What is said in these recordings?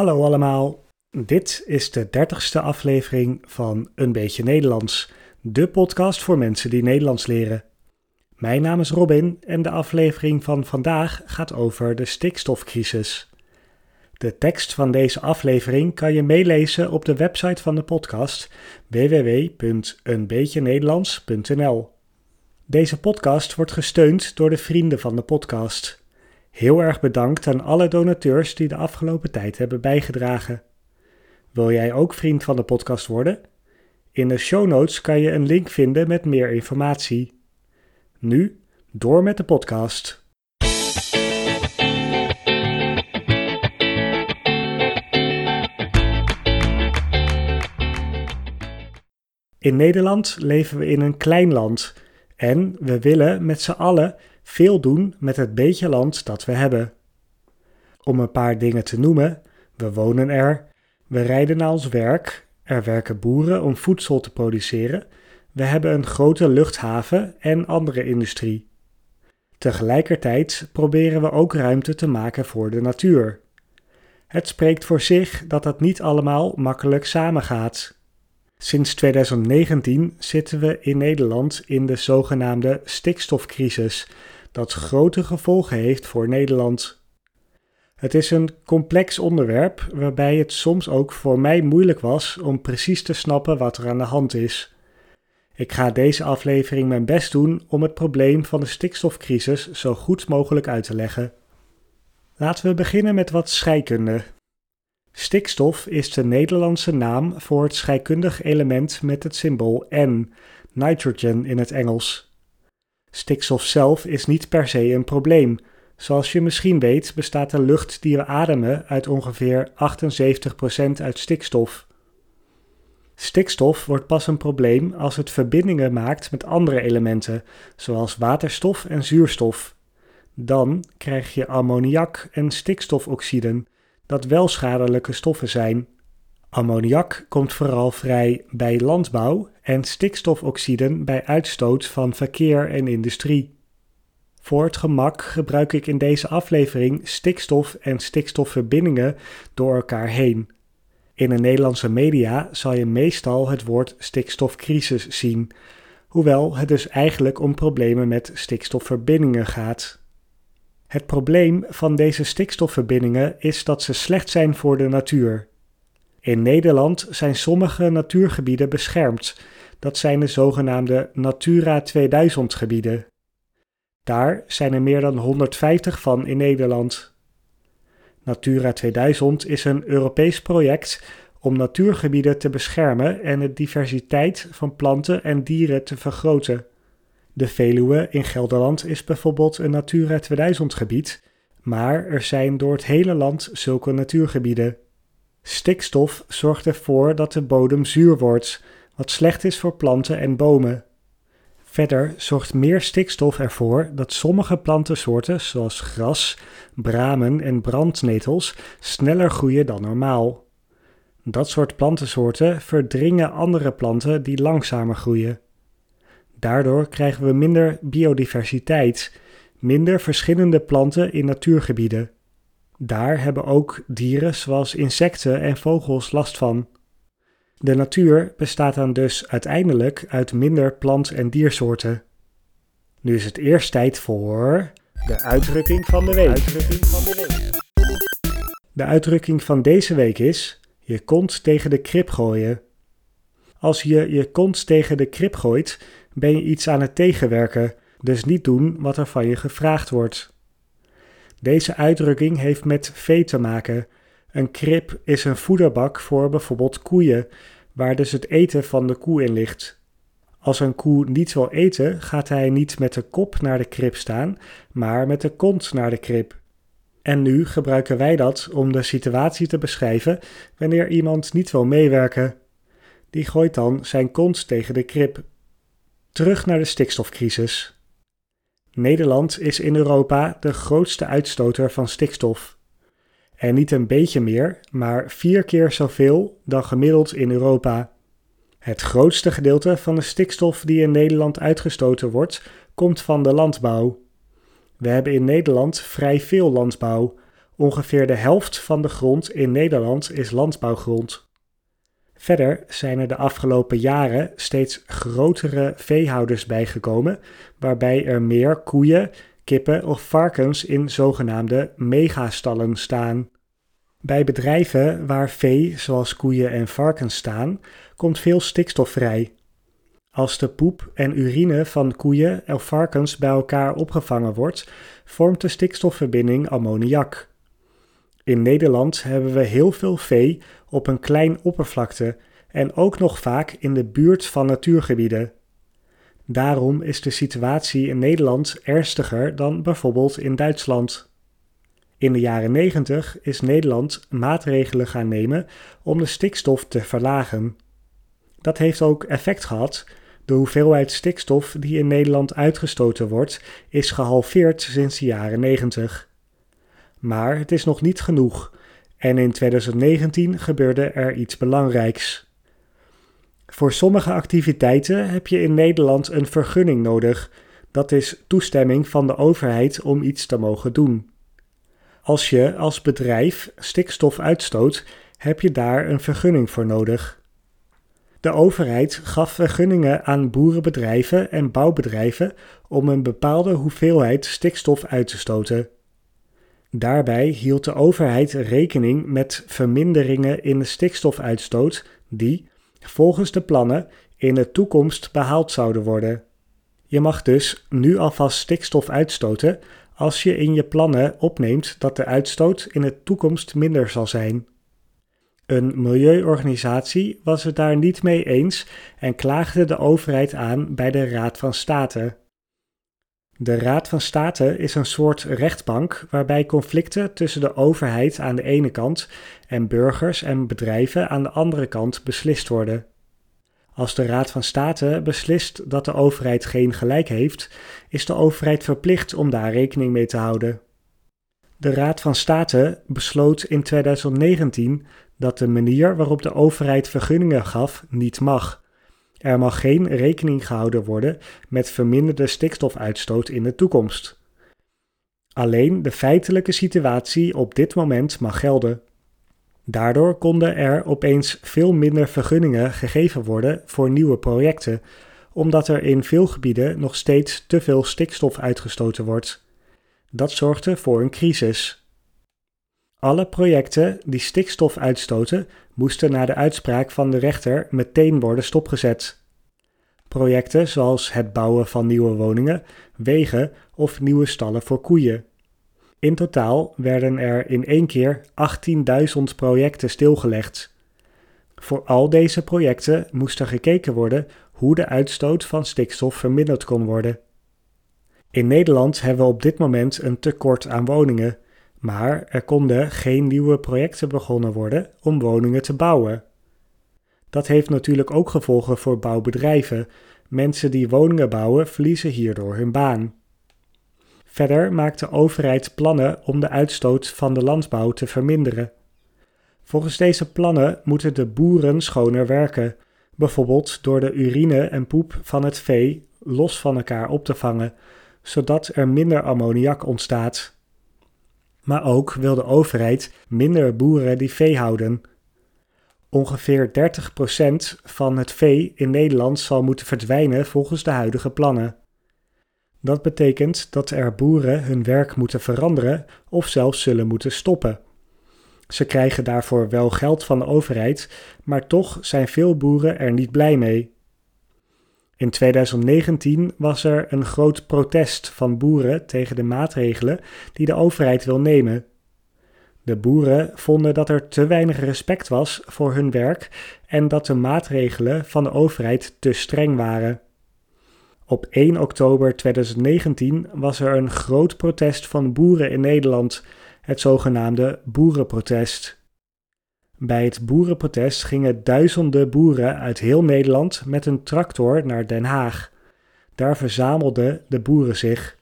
Hallo allemaal, dit is de dertigste aflevering van Een Beetje Nederlands, de podcast voor mensen die Nederlands leren. Mijn naam is Robin en de aflevering van vandaag gaat over de stikstofcrisis. De tekst van deze aflevering kan je meelezen op de website van de podcast www.eenbeetjenederlands.nl. Deze podcast wordt gesteund door de vrienden van de podcast. Heel erg bedankt aan alle donateurs die de afgelopen tijd hebben bijgedragen. Wil jij ook vriend van de podcast worden? In de show notes kan je een link vinden met meer informatie. Nu, door met de podcast. In Nederland leven we in een klein land en we willen met z'n allen veel doen met het beetje land dat we hebben. Om een paar dingen te noemen: we wonen er, we rijden naar ons werk, er werken boeren om voedsel te produceren, we hebben een grote luchthaven en andere industrie. Tegelijkertijd proberen we ook ruimte te maken voor de natuur. Het spreekt voor zich dat dat niet allemaal makkelijk samengaat. Sinds 2019 zitten we in Nederland in de zogenaamde stikstofcrisis, dat grote gevolgen heeft voor Nederland. Het is een complex onderwerp waarbij het soms ook voor mij moeilijk was om precies te snappen wat er aan de hand is. Ik ga deze aflevering mijn best doen om het probleem van de stikstofcrisis zo goed mogelijk uit te leggen. Laten we beginnen met wat scheikunde. Stikstof is de Nederlandse naam voor het scheikundig element met het symbool N, nitrogen in het Engels. Stikstof zelf is niet per se een probleem. Zoals je misschien weet bestaat de lucht die we ademen uit ongeveer 78% uit stikstof. Stikstof wordt pas een probleem als het verbindingen maakt met andere elementen, zoals waterstof en zuurstof. Dan krijg je ammoniak en stikstofoxiden, dat wel schadelijke stoffen zijn. Ammoniak komt vooral vrij bij landbouw en stikstofoxiden bij uitstoot van verkeer en industrie. Voor het gemak gebruik ik in deze aflevering stikstof en stikstofverbindingen door elkaar heen. In de Nederlandse media zal je meestal het woord stikstofcrisis zien, hoewel het dus eigenlijk om problemen met stikstofverbindingen gaat. Het probleem van deze stikstofverbindingen is dat ze slecht zijn voor de natuur. In Nederland zijn sommige natuurgebieden beschermd. Dat zijn de zogenaamde Natura 2000 gebieden. Daar zijn er meer dan 150 van in Nederland. Natura 2000 is een Europees project om natuurgebieden te beschermen en de diversiteit van planten en dieren te vergroten. De Veluwe in Gelderland is bijvoorbeeld een Natura 2000 gebied, maar er zijn door het hele land zulke natuurgebieden. Stikstof zorgt ervoor dat de bodem zuur wordt, wat slecht is voor planten en bomen. Verder zorgt meer stikstof ervoor dat sommige plantensoorten, zoals gras, bramen en brandnetels, sneller groeien dan normaal. Dat soort plantensoorten verdringen andere planten die langzamer groeien. Daardoor krijgen we minder biodiversiteit, minder verschillende planten in natuurgebieden. Daar hebben ook dieren zoals insecten en vogels last van. De natuur bestaat dan dus uiteindelijk uit minder plant- en diersoorten. Nu is het eerst tijd voor de uitdrukking van de week. De uitdrukking van deze week is: je kont tegen de krip gooien. Als je je kont tegen de krip gooit, ben je iets aan het tegenwerken, dus niet doen wat er van je gevraagd wordt. Deze uitdrukking heeft met vee te maken. Een krib is een voederbak voor bijvoorbeeld koeien, waar dus het eten van de koe in ligt. Als een koe niet wil eten, gaat hij niet met de kop naar de krib staan, maar met de kont naar de krib. En nu gebruiken wij dat om de situatie te beschrijven wanneer iemand niet wil meewerken. Die gooit dan zijn kont tegen de krib. Terug naar de stikstofcrisis. Nederland is in Europa de grootste uitstoter van stikstof. En niet een beetje meer, maar vier keer zoveel dan gemiddeld in Europa. Het grootste gedeelte van de stikstof die in Nederland uitgestoten wordt, komt van de landbouw. We hebben in Nederland vrij veel landbouw, Ongeveer de helft van de grond in Nederland is landbouwgrond. Verder zijn er de afgelopen jaren steeds grotere veehouders bijgekomen, waarbij er meer koeien, kippen of varkens in zogenaamde megastallen staan. Bij bedrijven waar vee, zoals koeien en varkens staan, komt veel stikstof vrij. Als de poep en urine van koeien of varkens bij elkaar opgevangen wordt, vormt de stikstofverbinding ammoniak. In Nederland hebben we heel veel vee op een klein oppervlakte en ook nog vaak in de buurt van natuurgebieden. Daarom is de situatie in Nederland ernstiger dan bijvoorbeeld in Duitsland. In de jaren 90 is Nederland maatregelen gaan nemen om de stikstof te verlagen. Dat heeft ook effect gehad. De hoeveelheid stikstof die in Nederland uitgestoten wordt, is gehalveerd sinds de jaren 90. Maar het is nog niet genoeg en in 2019 gebeurde er iets belangrijks. Voor sommige activiteiten heb je in Nederland een vergunning nodig. Dat is toestemming van de overheid om iets te mogen doen. Als je als bedrijf stikstof uitstoot, heb je daar een vergunning voor nodig. De overheid gaf vergunningen aan boerenbedrijven en bouwbedrijven om een bepaalde hoeveelheid stikstof uit te stoten. Daarbij hield de overheid rekening met verminderingen in de stikstofuitstoot die, volgens de plannen, in de toekomst behaald zouden worden. Je mag dus nu alvast stikstof uitstoten als je in je plannen opneemt dat de uitstoot in de toekomst minder zal zijn. Een milieuorganisatie was het daar niet mee eens en klaagde de overheid aan bij de Raad van State. De Raad van State is een soort rechtbank waarbij conflicten tussen de overheid aan de ene kant en burgers en bedrijven aan de andere kant beslist worden. Als de Raad van State beslist dat de overheid geen gelijk heeft, is de overheid verplicht om daar rekening mee te houden. De Raad van State besloot in 2019 dat de manier waarop de overheid vergunningen gaf niet mag. Er mag geen rekening gehouden worden met verminderde stikstofuitstoot in de toekomst. Alleen de feitelijke situatie op dit moment mag gelden. Daardoor konden er opeens veel minder vergunningen gegeven worden voor nieuwe projecten, omdat er in veel gebieden nog steeds te veel stikstof uitgestoten wordt. Dat zorgde voor een crisis. Alle projecten die stikstof uitstoten, moesten na de uitspraak van de rechter meteen worden stopgezet. Projecten zoals het bouwen van nieuwe woningen, wegen of nieuwe stallen voor koeien. In totaal werden er in één keer 18.000 projecten stilgelegd. Voor al deze projecten moest er gekeken worden hoe de uitstoot van stikstof verminderd kon worden. In Nederland hebben we op dit moment een tekort aan woningen, maar er konden geen nieuwe projecten begonnen worden om woningen te bouwen. Dat heeft natuurlijk ook gevolgen voor bouwbedrijven. Mensen die woningen bouwen verliezen hierdoor hun baan. Verder maakt de overheid plannen om de uitstoot van de landbouw te verminderen. Volgens deze plannen moeten de boeren schoner werken, bijvoorbeeld door de urine en poep van het vee los van elkaar op te vangen, zodat er minder ammoniak ontstaat. Maar ook wil de overheid minder boeren die vee houden. Ongeveer 30% van het vee in Nederland zal moeten verdwijnen volgens de huidige plannen. Dat betekent dat er boeren hun werk moeten veranderen of zelfs zullen moeten stoppen. Ze krijgen daarvoor wel geld van de overheid, maar toch zijn veel boeren er niet blij mee. In 2019 was er een groot protest van boeren tegen de maatregelen die de overheid wil nemen. De boeren vonden dat er te weinig respect was voor hun werk en dat de maatregelen van de overheid te streng waren. Op 1 oktober 2019 was er een groot protest van boeren in Nederland, het zogenaamde boerenprotest. Bij het boerenprotest gingen duizenden boeren uit heel Nederland met een tractor naar Den Haag. Daar verzamelden de boeren zich.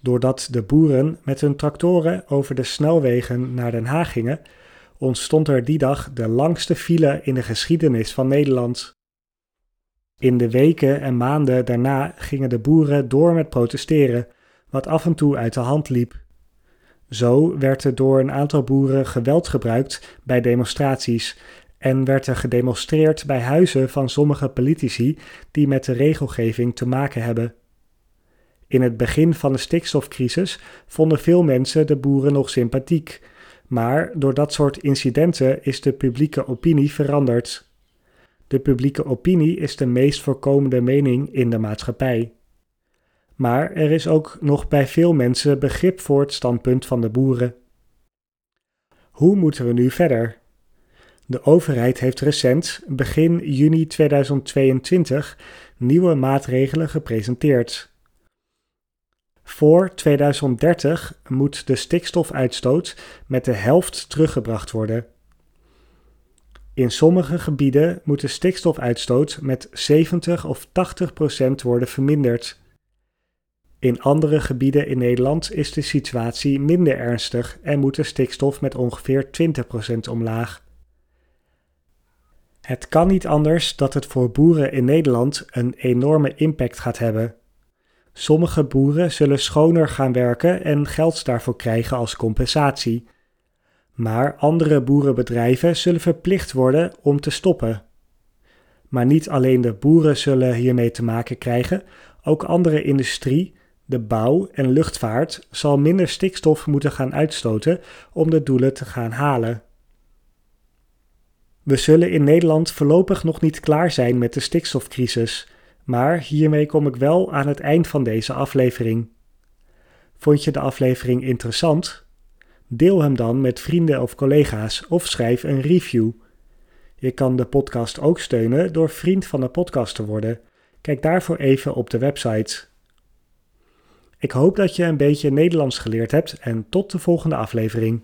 Doordat de boeren met hun tractoren over de snelwegen naar Den Haag gingen, ontstond er die dag de langste file in de geschiedenis van Nederland. In de weken en maanden daarna gingen de boeren door met protesteren, wat af en toe uit de hand liep. Zo werd er door een aantal boeren geweld gebruikt bij demonstraties en werd er gedemonstreerd bij huizen van sommige politici die met de regelgeving te maken hebben. In het begin van de stikstofcrisis vonden veel mensen de boeren nog sympathiek, maar door dat soort incidenten is de publieke opinie veranderd. De publieke opinie is de meest voorkomende mening in de maatschappij. Maar er is ook nog bij veel mensen begrip voor het standpunt van de boeren. Hoe moeten we nu verder? De overheid heeft recent, begin juni 2022, nieuwe maatregelen gepresenteerd. Voor 2030 moet de stikstofuitstoot met de helft teruggebracht worden. In sommige gebieden moet de stikstofuitstoot met 70 of 80 procent worden verminderd. In andere gebieden in Nederland is de situatie minder ernstig en moet de stikstof met ongeveer 20 procent omlaag. Het kan niet anders dat het voor boeren in Nederland een enorme impact gaat hebben. Sommige boeren zullen schoner gaan werken en geld daarvoor krijgen als compensatie. Maar andere boerenbedrijven zullen verplicht worden om te stoppen. Maar niet alleen de boeren zullen hiermee te maken krijgen, ook andere industrie, de bouw en luchtvaart zal minder stikstof moeten gaan uitstoten om de doelen te gaan halen. We zullen in Nederland voorlopig nog niet klaar zijn met de stikstofcrisis, maar hiermee kom ik wel aan het eind van deze aflevering. Vond je de aflevering interessant? Deel hem dan met vrienden of collega's of schrijf een review. Je kan de podcast ook steunen door vriend van de podcast te worden. Kijk daarvoor even op de website. Ik hoop dat je een beetje Nederlands geleerd hebt en tot de volgende aflevering.